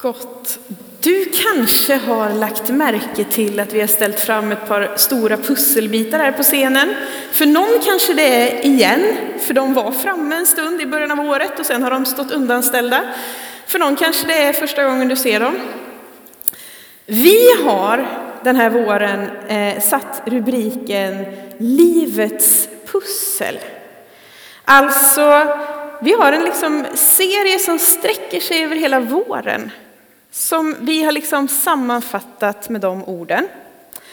Gott. Du kanske har lagt märke till att vi har ställt fram ett par stora pusselbitar här på scenen. För någon kanske det är igen, för de var framme en stund i början av året och sen har de stått undanställda. För någon kanske det är första gången du ser dem. Vi har den här våren eh, satt rubriken Livets pussel. Alltså, vi har en liksom serie som sträcker sig över hela våren som vi har liksom sammanfattat med de orden.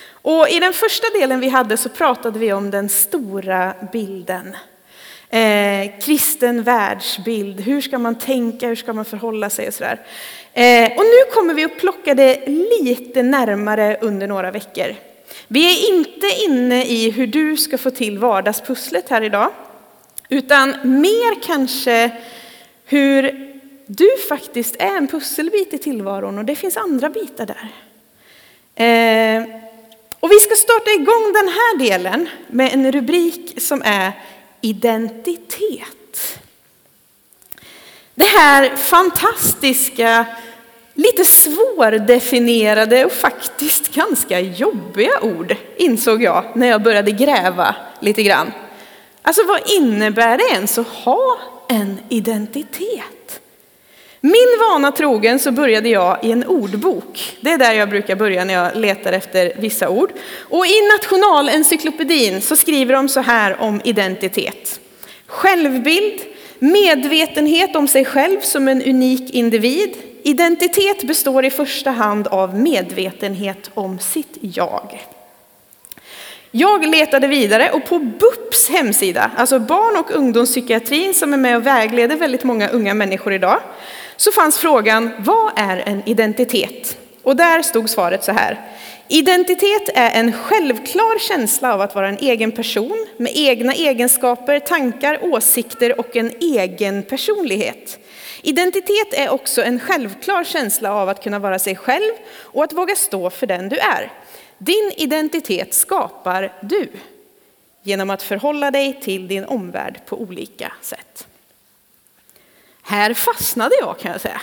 Och I den första delen vi hade så pratade vi om den stora bilden. Eh, kristen världsbild, hur ska man tänka, hur ska man förhålla sig och sådär. Eh, och nu kommer vi att plocka det lite närmare under några veckor. Vi är inte inne i hur du ska få till vardagspusslet här idag, utan mer kanske hur du faktiskt är en pusselbit i tillvaron och det finns andra bitar där. Eh, och vi ska starta igång den här delen med en rubrik som är identitet. Det här fantastiska, lite svårdefinierade och faktiskt ganska jobbiga ord insåg jag när jag började gräva lite grann. Alltså vad innebär det ens att ha en identitet? Min vana trogen så började jag i en ordbok. Det är där jag brukar börja när jag letar efter vissa ord. Och i Nationalencyklopedin så skriver de så här om identitet. Självbild, medvetenhet om sig själv som en unik individ. Identitet består i första hand av medvetenhet om sitt jag. Jag letade vidare och på BUPs hemsida, alltså barn och ungdomspsykiatrin som är med och vägleder väldigt många unga människor idag, så fanns frågan vad är en identitet? Och där stod svaret så här. Identitet är en självklar känsla av att vara en egen person med egna egenskaper, tankar, åsikter och en egen personlighet. Identitet är också en självklar känsla av att kunna vara sig själv och att våga stå för den du är. Din identitet skapar du genom att förhålla dig till din omvärld på olika sätt. Här fastnade jag kan jag säga.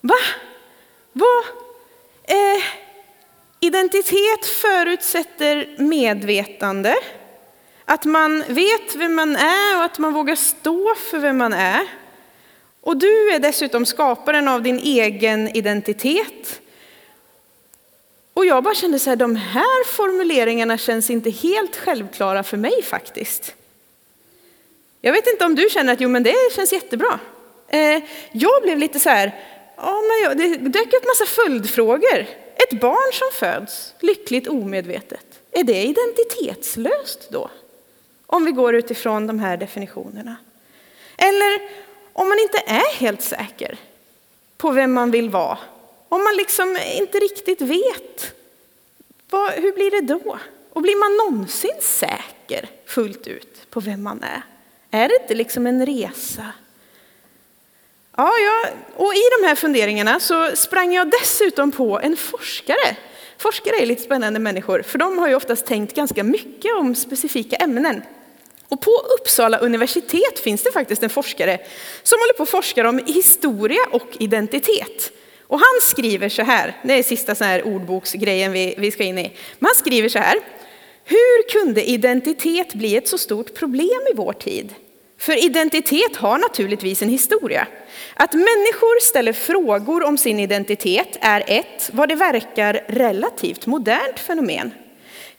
Va? Vad? Eh, identitet förutsätter medvetande. Att man vet vem man är och att man vågar stå för vem man är. Och du är dessutom skaparen av din egen identitet. Och jag bara kände så här, de här formuleringarna känns inte helt självklara för mig faktiskt. Jag vet inte om du känner att jo, men det känns jättebra. Eh, jag blev lite så här, ja, men det dök upp massa följdfrågor. Ett barn som föds lyckligt omedvetet, är det identitetslöst då? Om vi går utifrån de här definitionerna. Eller om man inte är helt säker på vem man vill vara. Om man liksom inte riktigt vet, vad, hur blir det då? Och blir man någonsin säker fullt ut på vem man är? Är det inte liksom en resa? Ja, ja, och i de här funderingarna så sprang jag dessutom på en forskare. Forskare är lite spännande människor, för de har ju oftast tänkt ganska mycket om specifika ämnen. Och på Uppsala universitet finns det faktiskt en forskare som håller på att forska om historia och identitet. Och han skriver så här, det är sista så här ordboksgrejen vi, vi ska in i. Men han skriver så här, hur kunde identitet bli ett så stort problem i vår tid? För identitet har naturligtvis en historia. Att människor ställer frågor om sin identitet är ett, vad det verkar, relativt modernt fenomen.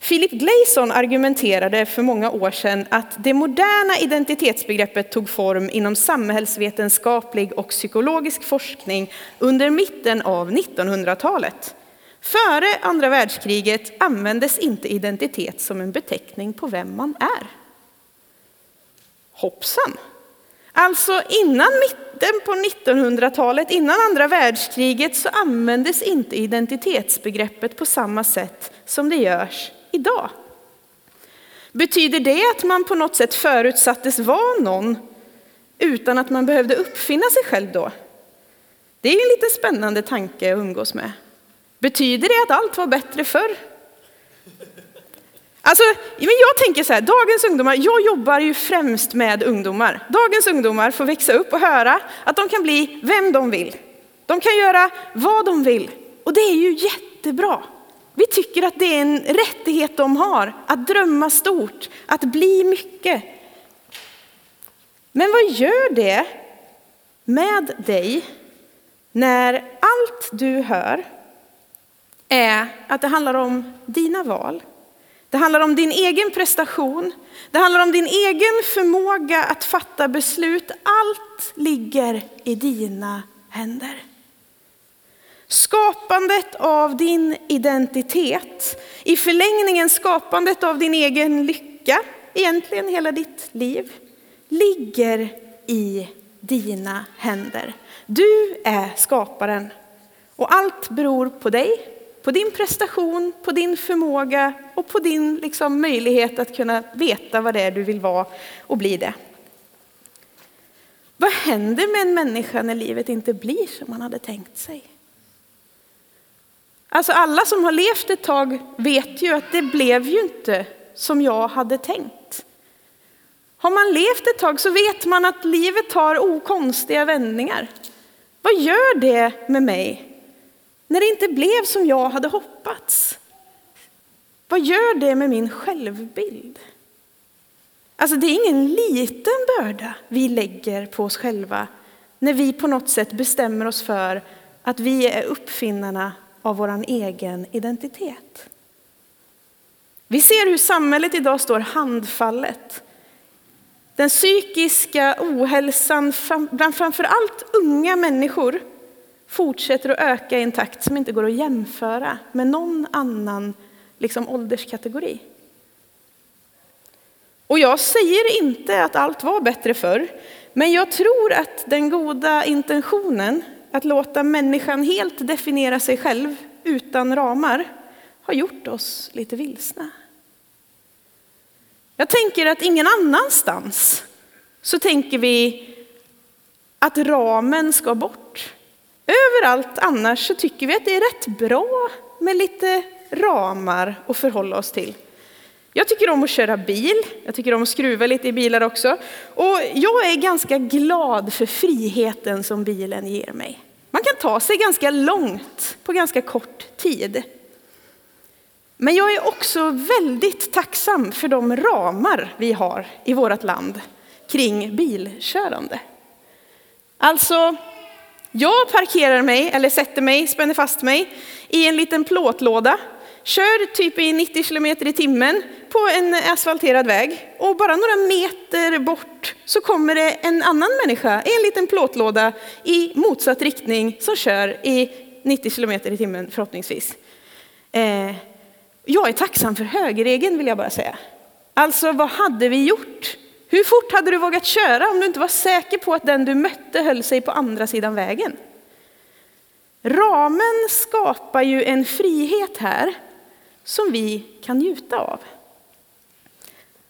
Philip Gleason argumenterade för många år sedan att det moderna identitetsbegreppet tog form inom samhällsvetenskaplig och psykologisk forskning under mitten av 1900-talet. Före andra världskriget användes inte identitet som en beteckning på vem man är. Hoppsan! Alltså innan mitten på 1900-talet, innan andra världskriget, så användes inte identitetsbegreppet på samma sätt som det görs idag. Betyder det att man på något sätt förutsattes vara någon utan att man behövde uppfinna sig själv då? Det är en lite spännande tanke att umgås med. Betyder det att allt var bättre förr? Alltså, men jag tänker så här, dagens ungdomar, jag jobbar ju främst med ungdomar. Dagens ungdomar får växa upp och höra att de kan bli vem de vill. De kan göra vad de vill och det är ju jättebra. Vi tycker att det är en rättighet de har, att drömma stort, att bli mycket. Men vad gör det med dig när allt du hör är att det handlar om dina val? Det handlar om din egen prestation. Det handlar om din egen förmåga att fatta beslut. Allt ligger i dina händer. Skapandet av din identitet, i förlängningen skapandet av din egen lycka, egentligen hela ditt liv, ligger i dina händer. Du är skaparen och allt beror på dig, på din prestation, på din förmåga och på din liksom, möjlighet att kunna veta vad det är du vill vara och bli det. Vad händer med en människa när livet inte blir som man hade tänkt sig? Alltså alla som har levt ett tag vet ju att det blev ju inte som jag hade tänkt. Har man levt ett tag så vet man att livet tar okonstiga vändningar. Vad gör det med mig när det inte blev som jag hade hoppats? Vad gör det med min självbild? Alltså det är ingen liten börda vi lägger på oss själva när vi på något sätt bestämmer oss för att vi är uppfinnarna av vår egen identitet. Vi ser hur samhället idag står handfallet. Den psykiska ohälsan bland framför allt unga människor fortsätter att öka i en takt som inte går att jämföra med någon annan liksom, ålderskategori. Och jag säger inte att allt var bättre förr, men jag tror att den goda intentionen att låta människan helt definiera sig själv utan ramar har gjort oss lite vilsna. Jag tänker att ingen annanstans så tänker vi att ramen ska bort. Överallt annars så tycker vi att det är rätt bra med lite ramar att förhålla oss till. Jag tycker om att köra bil, jag tycker om att skruva lite i bilar också. Och jag är ganska glad för friheten som bilen ger mig. Man kan ta sig ganska långt på ganska kort tid. Men jag är också väldigt tacksam för de ramar vi har i vårt land kring bilkörande. Alltså, jag parkerar mig, eller sätter mig, spänner fast mig i en liten plåtlåda, kör typ i 90 kilometer i timmen på en asfalterad väg och bara några meter bort så kommer det en annan människa i en liten plåtlåda i motsatt riktning som kör i 90 kilometer i timmen förhoppningsvis. Eh, jag är tacksam för högerregeln vill jag bara säga. Alltså vad hade vi gjort? Hur fort hade du vågat köra om du inte var säker på att den du mötte höll sig på andra sidan vägen? Ramen skapar ju en frihet här som vi kan njuta av.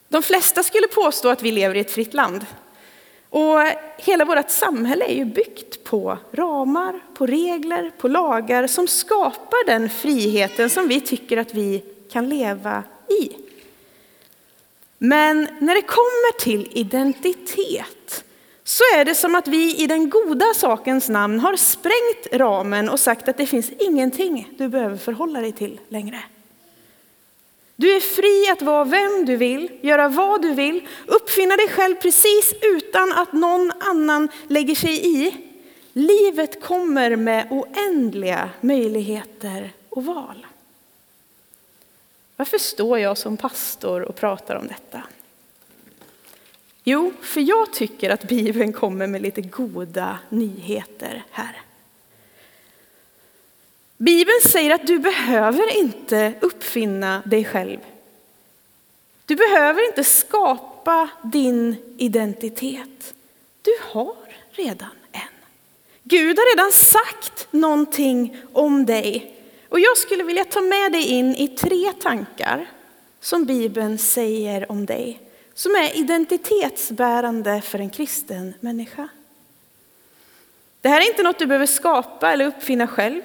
De flesta skulle påstå att vi lever i ett fritt land. Och hela vårt samhälle är ju byggt på ramar, på regler, på lagar som skapar den friheten som vi tycker att vi kan leva. Men när det kommer till identitet så är det som att vi i den goda sakens namn har sprängt ramen och sagt att det finns ingenting du behöver förhålla dig till längre. Du är fri att vara vem du vill, göra vad du vill, uppfinna dig själv precis utan att någon annan lägger sig i. Livet kommer med oändliga möjligheter och val. Varför står jag som pastor och pratar om detta? Jo, för jag tycker att Bibeln kommer med lite goda nyheter här. Bibeln säger att du behöver inte uppfinna dig själv. Du behöver inte skapa din identitet. Du har redan en. Gud har redan sagt någonting om dig. Och jag skulle vilja ta med dig in i tre tankar som Bibeln säger om dig. Som är identitetsbärande för en kristen människa. Det här är inte något du behöver skapa eller uppfinna själv.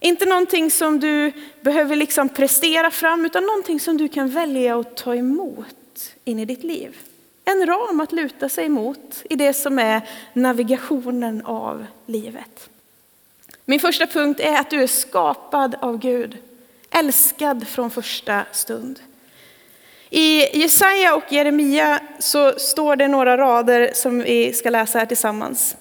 Inte någonting som du behöver liksom prestera fram, utan någonting som du kan välja att ta emot in i ditt liv. En ram att luta sig mot i det som är navigationen av livet. Min första punkt är att du är skapad av Gud, älskad från första stund. I Jesaja och Jeremia så står det några rader som vi ska läsa här tillsammans.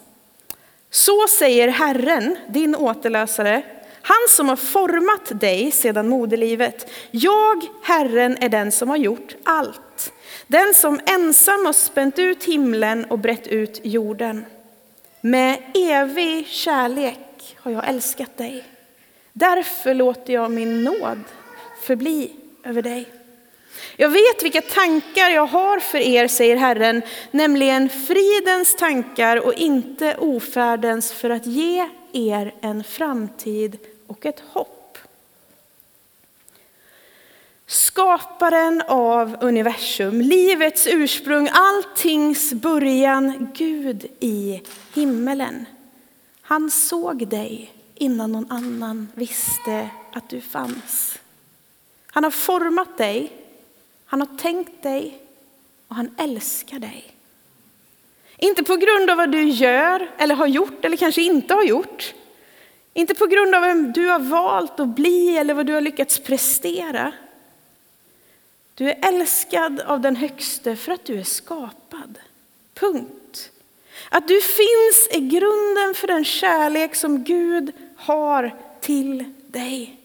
Så säger Herren, din återlösare, han som har format dig sedan moderlivet. Jag, Herren, är den som har gjort allt. Den som ensam har spänt ut himlen och brett ut jorden. Med evig kärlek har jag älskat dig. Därför låter jag min nåd förbli över dig. Jag vet vilka tankar jag har för er, säger Herren, nämligen fridens tankar och inte ofärdens för att ge er en framtid och ett hopp. Skaparen av universum, livets ursprung, alltings början, Gud i himmelen. Han såg dig innan någon annan visste att du fanns. Han har format dig, han har tänkt dig och han älskar dig. Inte på grund av vad du gör eller har gjort eller kanske inte har gjort. Inte på grund av vem du har valt att bli eller vad du har lyckats prestera. Du är älskad av den högste för att du är skapad. Punkt. Att du finns är grunden för den kärlek som Gud har till dig.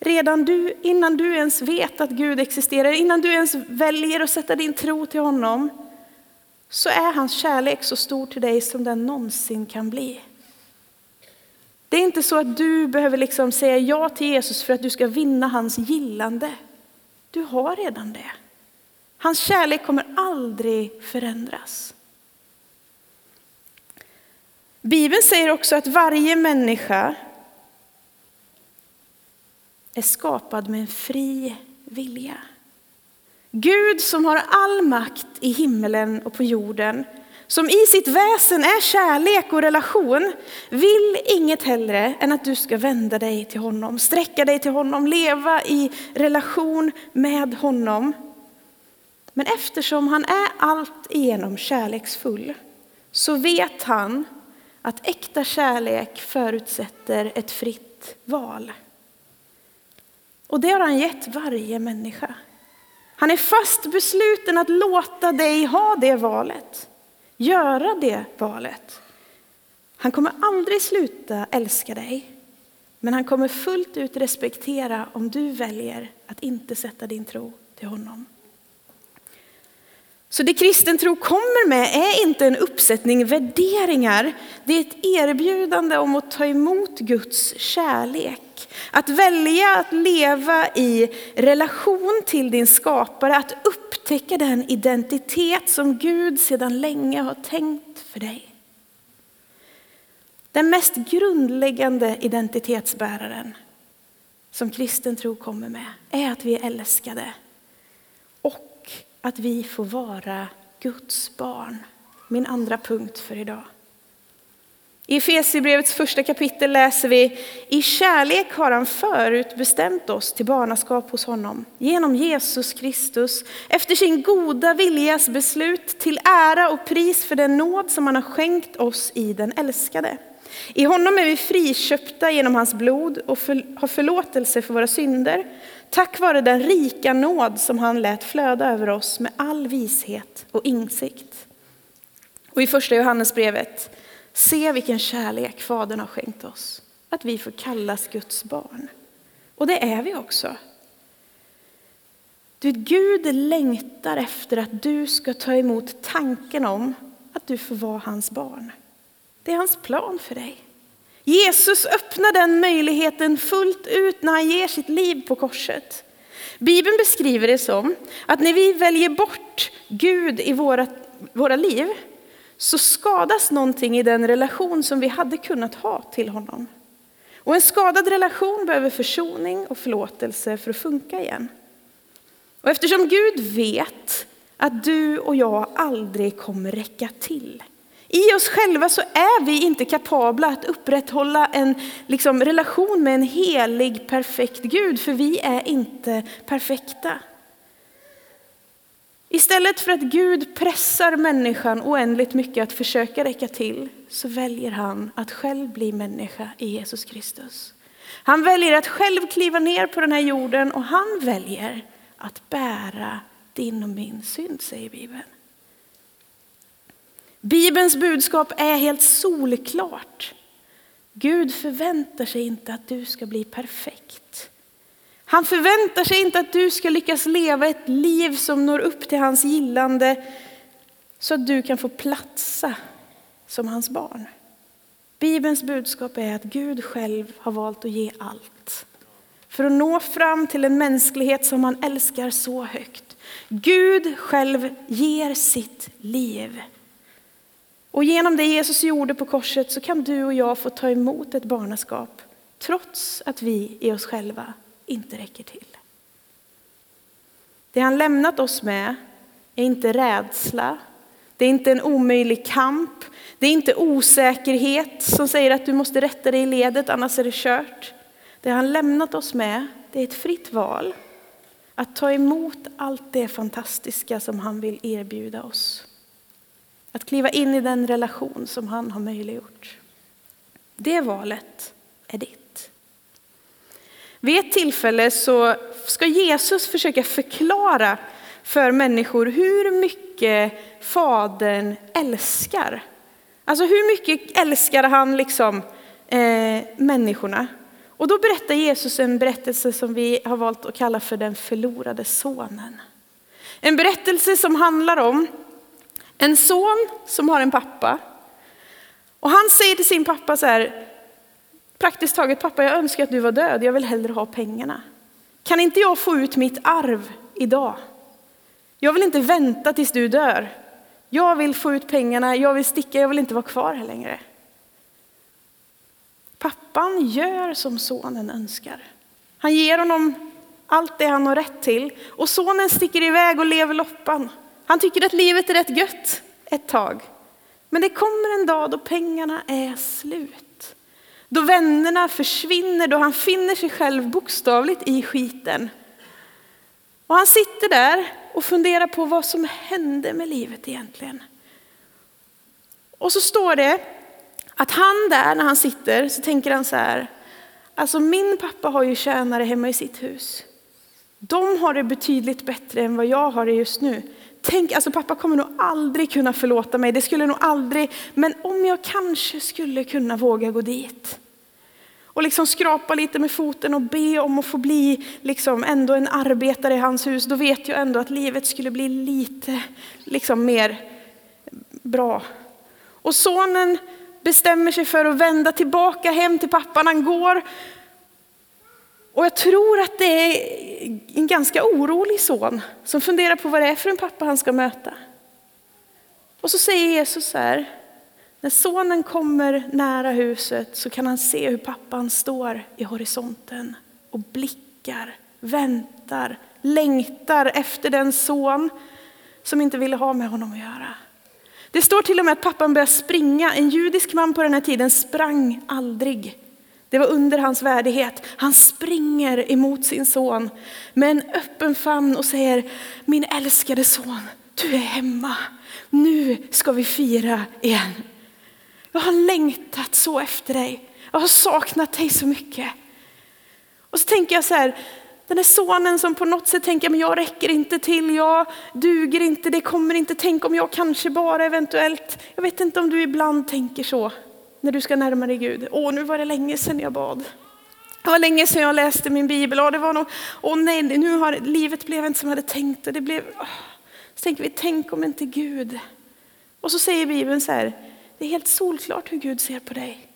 Redan du, innan du ens vet att Gud existerar, innan du ens väljer att sätta din tro till honom, så är hans kärlek så stor till dig som den någonsin kan bli. Det är inte så att du behöver liksom säga ja till Jesus för att du ska vinna hans gillande. Du har redan det. Hans kärlek kommer aldrig förändras. Bibeln säger också att varje människa är skapad med en fri vilja. Gud som har all makt i himmelen och på jorden, som i sitt väsen är kärlek och relation, vill inget hellre än att du ska vända dig till honom, sträcka dig till honom, leva i relation med honom. Men eftersom han är allt igenom kärleksfull så vet han att äkta kärlek förutsätter ett fritt val. Och det har han gett varje människa. Han är fast besluten att låta dig ha det valet. Göra det valet. Han kommer aldrig sluta älska dig. Men han kommer fullt ut respektera om du väljer att inte sätta din tro till honom. Så det kristen tro kommer med är inte en uppsättning värderingar. Det är ett erbjudande om att ta emot Guds kärlek. Att välja att leva i relation till din skapare, att upptäcka den identitet som Gud sedan länge har tänkt för dig. Den mest grundläggande identitetsbäraren som kristen tro kommer med är att vi är älskade att vi får vara Guds barn. Min andra punkt för idag. I Efesierbrevets första kapitel läser vi I kärlek har han förutbestämt oss till barnaskap hos honom genom Jesus Kristus efter sin goda viljas beslut till ära och pris för den nåd som han har skänkt oss i den älskade. I honom är vi friköpta genom hans blod och för, har förlåtelse för våra synder tack vare den rika nåd som han lät flöda över oss med all vishet och insikt. Och i första Johannesbrevet Se vilken kärlek Fadern har skänkt oss, att vi får kallas Guds barn. Och det är vi också. Du, Gud längtar efter att du ska ta emot tanken om att du får vara hans barn. Det är hans plan för dig. Jesus öppnar den möjligheten fullt ut när han ger sitt liv på korset. Bibeln beskriver det som att när vi väljer bort Gud i våra, våra liv så skadas någonting i den relation som vi hade kunnat ha till honom. Och en skadad relation behöver försoning och förlåtelse för att funka igen. Och eftersom Gud vet att du och jag aldrig kommer räcka till. I oss själva så är vi inte kapabla att upprätthålla en liksom, relation med en helig, perfekt Gud, för vi är inte perfekta. Istället för att Gud pressar människan oändligt mycket att försöka räcka till så väljer han att själv bli människa i Jesus Kristus. Han väljer att själv kliva ner på den här jorden och han väljer att bära din och min synd, säger Bibeln. Bibelns budskap är helt solklart. Gud förväntar sig inte att du ska bli perfekt. Han förväntar sig inte att du ska lyckas leva ett liv som når upp till hans gillande så att du kan få platsa som hans barn. Bibelns budskap är att Gud själv har valt att ge allt för att nå fram till en mänsklighet som han älskar så högt. Gud själv ger sitt liv. Och genom det Jesus gjorde på korset så kan du och jag få ta emot ett barnaskap trots att vi i oss själva inte räcker till. Det han lämnat oss med är inte rädsla, det är inte en omöjlig kamp, det är inte osäkerhet som säger att du måste rätta dig i ledet annars är det kört. Det han lämnat oss med det är ett fritt val att ta emot allt det fantastiska som han vill erbjuda oss. Att kliva in i den relation som han har möjliggjort. Det valet är ditt. Vid ett tillfälle så ska Jesus försöka förklara för människor hur mycket Fadern älskar. Alltså hur mycket älskar han liksom eh, människorna? Och då berättar Jesus en berättelse som vi har valt att kalla för den förlorade sonen. En berättelse som handlar om en son som har en pappa. Och han säger till sin pappa så här, praktiskt taget pappa jag önskar att du var död, jag vill hellre ha pengarna. Kan inte jag få ut mitt arv idag? Jag vill inte vänta tills du dör. Jag vill få ut pengarna, jag vill sticka, jag vill inte vara kvar här längre. Pappan gör som sonen önskar. Han ger honom allt det han har rätt till och sonen sticker iväg och lever loppan. Han tycker att livet är rätt gött ett tag. Men det kommer en dag då pengarna är slut. Då vännerna försvinner, då han finner sig själv bokstavligt i skiten. Och han sitter där och funderar på vad som hände med livet egentligen. Och så står det att han där när han sitter så tänker han så här, alltså min pappa har ju tjänare hemma i sitt hus. De har det betydligt bättre än vad jag har det just nu. Tänk, alltså pappa kommer nog aldrig kunna förlåta mig, det skulle nog aldrig, men om jag kanske skulle kunna våga gå dit och liksom skrapa lite med foten och be om att få bli liksom ändå en arbetare i hans hus, då vet jag ändå att livet skulle bli lite liksom mer bra. Och sonen bestämmer sig för att vända tillbaka hem till pappan. Han går och jag tror att det är en ganska orolig son som funderar på vad det är för en pappa han ska möta. Och så säger Jesus så här, när sonen kommer nära huset så kan han se hur pappan står i horisonten och blickar, väntar, längtar efter den son som inte ville ha med honom att göra. Det står till och med att pappan börjar springa. En judisk man på den här tiden sprang aldrig. Det var under hans värdighet. Han springer emot sin son med en öppen famn och säger, min älskade son, du är hemma. Nu ska vi fira igen. Jag har längtat så efter dig. Jag har saknat dig så mycket. Och så tänker jag så här, den där sonen som på något sätt tänker, men jag räcker inte till, jag duger inte, det kommer inte, tänk om jag kanske bara eventuellt, jag vet inte om du ibland tänker så när du ska närma dig Gud. Åh, nu var det länge sedan jag bad. Det var länge sedan jag läste min bibel. Åh, det var nog, åh nej, nu har livet blev inte som jag hade tänkt. Det blev, åh. Så tänker vi, tänk om inte Gud. Och så säger Bibeln så här, det är helt solklart hur Gud ser på dig.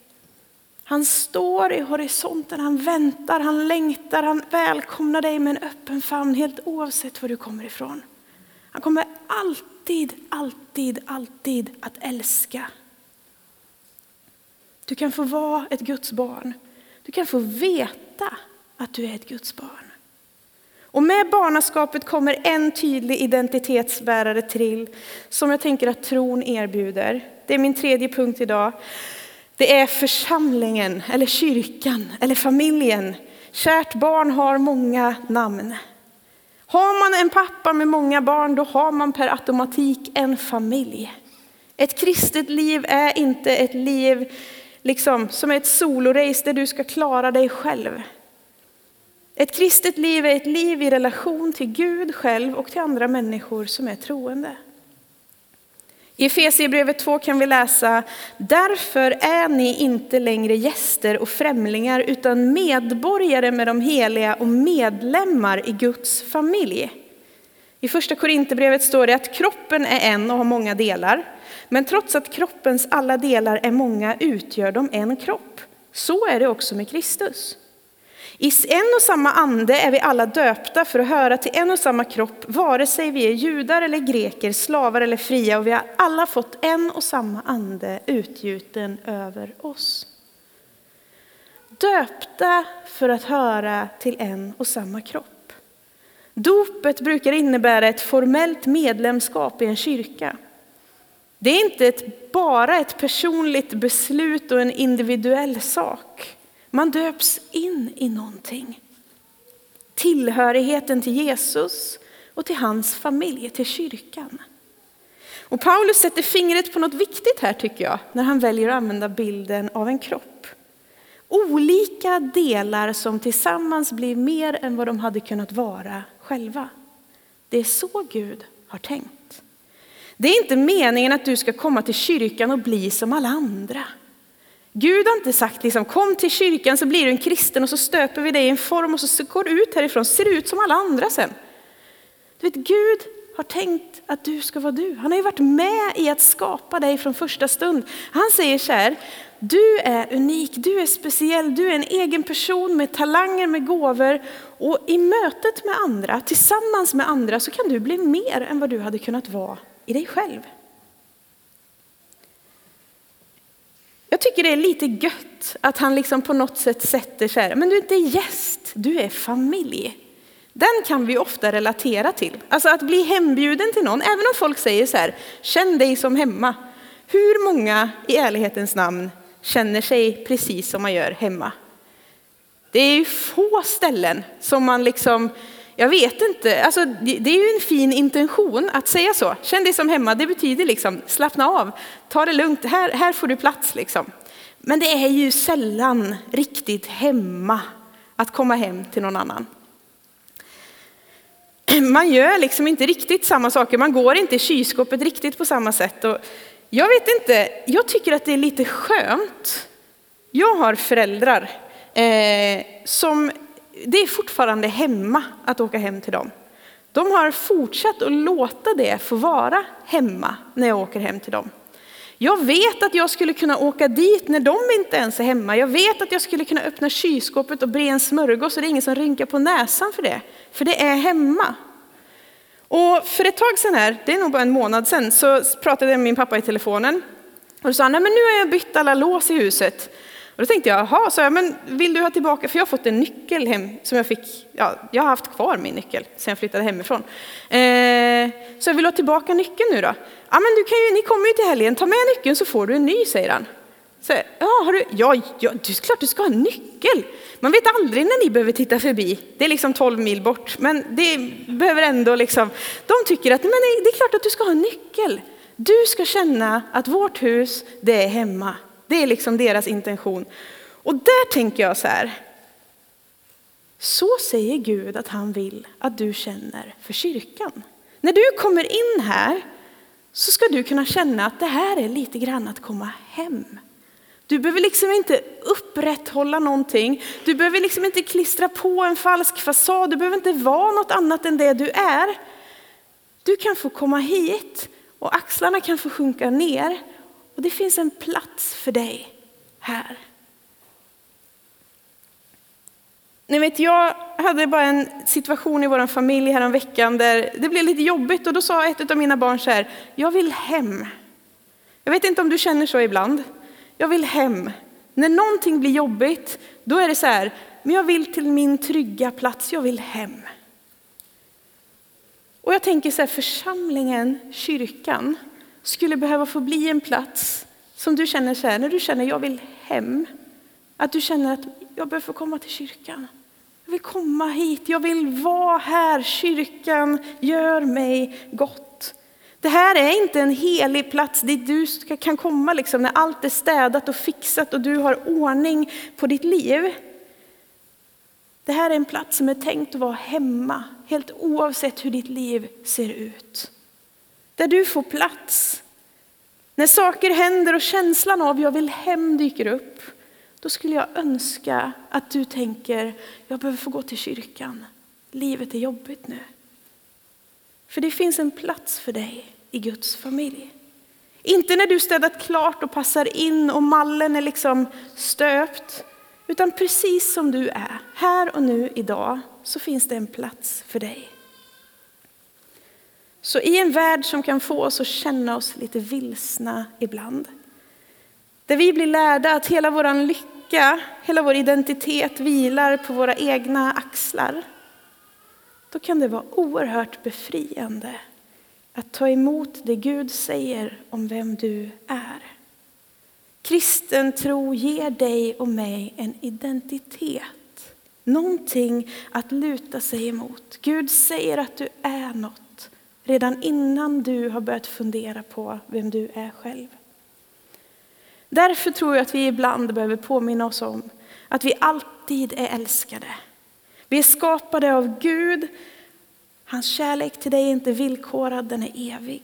Han står i horisonten, han väntar, han längtar, han välkomnar dig med en öppen famn helt oavsett var du kommer ifrån. Han kommer alltid, alltid, alltid att älska. Du kan få vara ett Guds barn. Du kan få veta att du är ett Guds barn. Och med barnaskapet kommer en tydlig identitetsbärare till som jag tänker att tron erbjuder. Det är min tredje punkt idag. Det är församlingen, eller kyrkan, eller familjen. Kärt barn har många namn. Har man en pappa med många barn, då har man per automatik en familj. Ett kristet liv är inte ett liv liksom, som är ett solorace där du ska klara dig själv. Ett kristet liv är ett liv i relation till Gud själv och till andra människor som är troende. I Efesierbrevet 2 kan vi läsa, därför är ni inte längre gäster och främlingar utan medborgare med de heliga och medlemmar i Guds familj. I första Korinthierbrevet står det att kroppen är en och har många delar. Men trots att kroppens alla delar är många utgör de en kropp. Så är det också med Kristus. I en och samma ande är vi alla döpta för att höra till en och samma kropp, vare sig vi är judar eller greker, slavar eller fria, och vi har alla fått en och samma ande utgjuten över oss. Döpta för att höra till en och samma kropp. Dopet brukar innebära ett formellt medlemskap i en kyrka. Det är inte ett, bara ett personligt beslut och en individuell sak. Man döps in i någonting. Tillhörigheten till Jesus och till hans familj, till kyrkan. Och Paulus sätter fingret på något viktigt här tycker jag, när han väljer att använda bilden av en kropp. Olika delar som tillsammans blir mer än vad de hade kunnat vara själva. Det är så Gud har tänkt. Det är inte meningen att du ska komma till kyrkan och bli som alla andra. Gud har inte sagt liksom, kom till kyrkan så blir du en kristen och så stöper vi dig i en form och så går du ut härifrån, ser ut som alla andra sen. Du vet, Gud har tänkt att du ska vara du. Han har ju varit med i att skapa dig från första stund. Han säger så här, du är unik, du är speciell, du är en egen person med talanger, med gåvor. Och i mötet med andra, tillsammans med andra, så kan du bli mer än vad du hade kunnat vara i dig själv. Jag tycker det är lite gött att han liksom på något sätt sätter så här, men du är inte gäst, du är familj. Den kan vi ofta relatera till. Alltså att bli hembjuden till någon, även om folk säger så här, känn dig som hemma. Hur många i ärlighetens namn känner sig precis som man gör hemma? Det är ju få ställen som man liksom jag vet inte, alltså, det är ju en fin intention att säga så. Känn dig som hemma, det betyder liksom slappna av, ta det lugnt, här, här får du plats liksom. Men det är ju sällan riktigt hemma att komma hem till någon annan. Man gör liksom inte riktigt samma saker, man går inte i kylskåpet riktigt på samma sätt. Och jag vet inte, jag tycker att det är lite skönt. Jag har föräldrar eh, som det är fortfarande hemma att åka hem till dem. De har fortsatt att låta det få vara hemma när jag åker hem till dem. Jag vet att jag skulle kunna åka dit när de inte ens är hemma. Jag vet att jag skulle kunna öppna kylskåpet och bre en smörgås och det är ingen som rynkar på näsan för det. För det är hemma. Och för ett tag sedan här, det är nog bara en månad sedan, så pratade jag med min pappa i telefonen. Och då sa han, nej men nu har jag bytt alla lås i huset. Och då tänkte jag, jaha, så jag, men vill du ha tillbaka, för jag har fått en nyckel hem som jag fick, ja, jag har haft kvar min nyckel sen jag flyttade hemifrån. Eh, så jag vill ha tillbaka nyckeln nu då. Ja, men du kan ju, ni kommer ju till helgen, ta med nyckeln så får du en ny, säger han. Så, ja, har du, ja, ja, det är klart du ska ha en nyckel. Man vet aldrig när ni behöver titta förbi. Det är liksom 12 mil bort, men det behöver ändå liksom, de tycker att men det är klart att du ska ha en nyckel. Du ska känna att vårt hus, det är hemma. Det är liksom deras intention. Och där tänker jag så här. Så säger Gud att han vill att du känner för kyrkan. När du kommer in här så ska du kunna känna att det här är lite grann att komma hem. Du behöver liksom inte upprätthålla någonting. Du behöver liksom inte klistra på en falsk fasad. Du behöver inte vara något annat än det du är. Du kan få komma hit och axlarna kan få sjunka ner och det finns en plats för dig här. Ni vet, jag hade bara en situation i vår familj häromveckan veckan där det blev lite jobbigt och då sa ett av mina barn så här, jag vill hem. Jag vet inte om du känner så ibland. Jag vill hem. När någonting blir jobbigt, då är det så här, men jag vill till min trygga plats, jag vill hem. Och jag tänker så här, församlingen, kyrkan, skulle behöva få bli en plats som du känner så här, när du känner jag vill hem. Att du känner att jag behöver få komma till kyrkan. Jag vill komma hit, jag vill vara här. Kyrkan gör mig gott. Det här är inte en helig plats dit du kan komma liksom när allt är städat och fixat och du har ordning på ditt liv. Det här är en plats som är tänkt att vara hemma, helt oavsett hur ditt liv ser ut. Där du får plats. När saker händer och känslan av jag vill hem dyker upp, då skulle jag önska att du tänker, jag behöver få gå till kyrkan. Livet är jobbigt nu. För det finns en plats för dig i Guds familj. Inte när du städat klart och passar in och mallen är liksom stöpt. Utan precis som du är, här och nu idag, så finns det en plats för dig. Så i en värld som kan få oss att känna oss lite vilsna ibland, där vi blir lärda att hela vår lycka, hela vår identitet vilar på våra egna axlar, då kan det vara oerhört befriande att ta emot det Gud säger om vem du är. Kristen tro ger dig och mig en identitet. Någonting att luta sig emot. Gud säger att du är något redan innan du har börjat fundera på vem du är själv. Därför tror jag att vi ibland behöver påminna oss om att vi alltid är älskade. Vi är skapade av Gud. Hans kärlek till dig är inte villkorad, den är evig.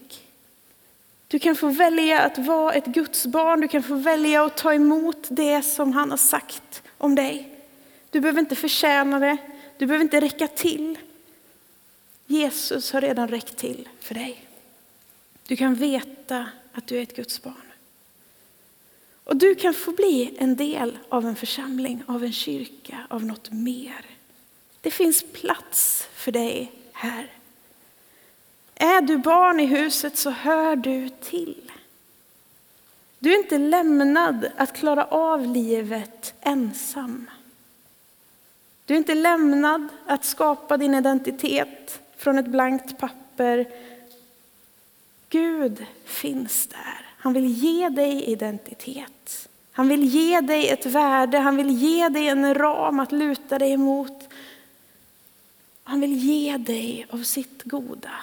Du kan få välja att vara ett Guds barn. Du kan få välja att ta emot det som han har sagt om dig. Du behöver inte förtjäna det. Du behöver inte räcka till. Jesus har redan räckt till för dig. Du kan veta att du är ett Guds barn. Och du kan få bli en del av en församling, av en kyrka, av något mer. Det finns plats för dig här. Är du barn i huset så hör du till. Du är inte lämnad att klara av livet ensam. Du är inte lämnad att skapa din identitet från ett blankt papper. Gud finns där. Han vill ge dig identitet. Han vill ge dig ett värde, han vill ge dig en ram att luta dig emot. Han vill ge dig av sitt goda.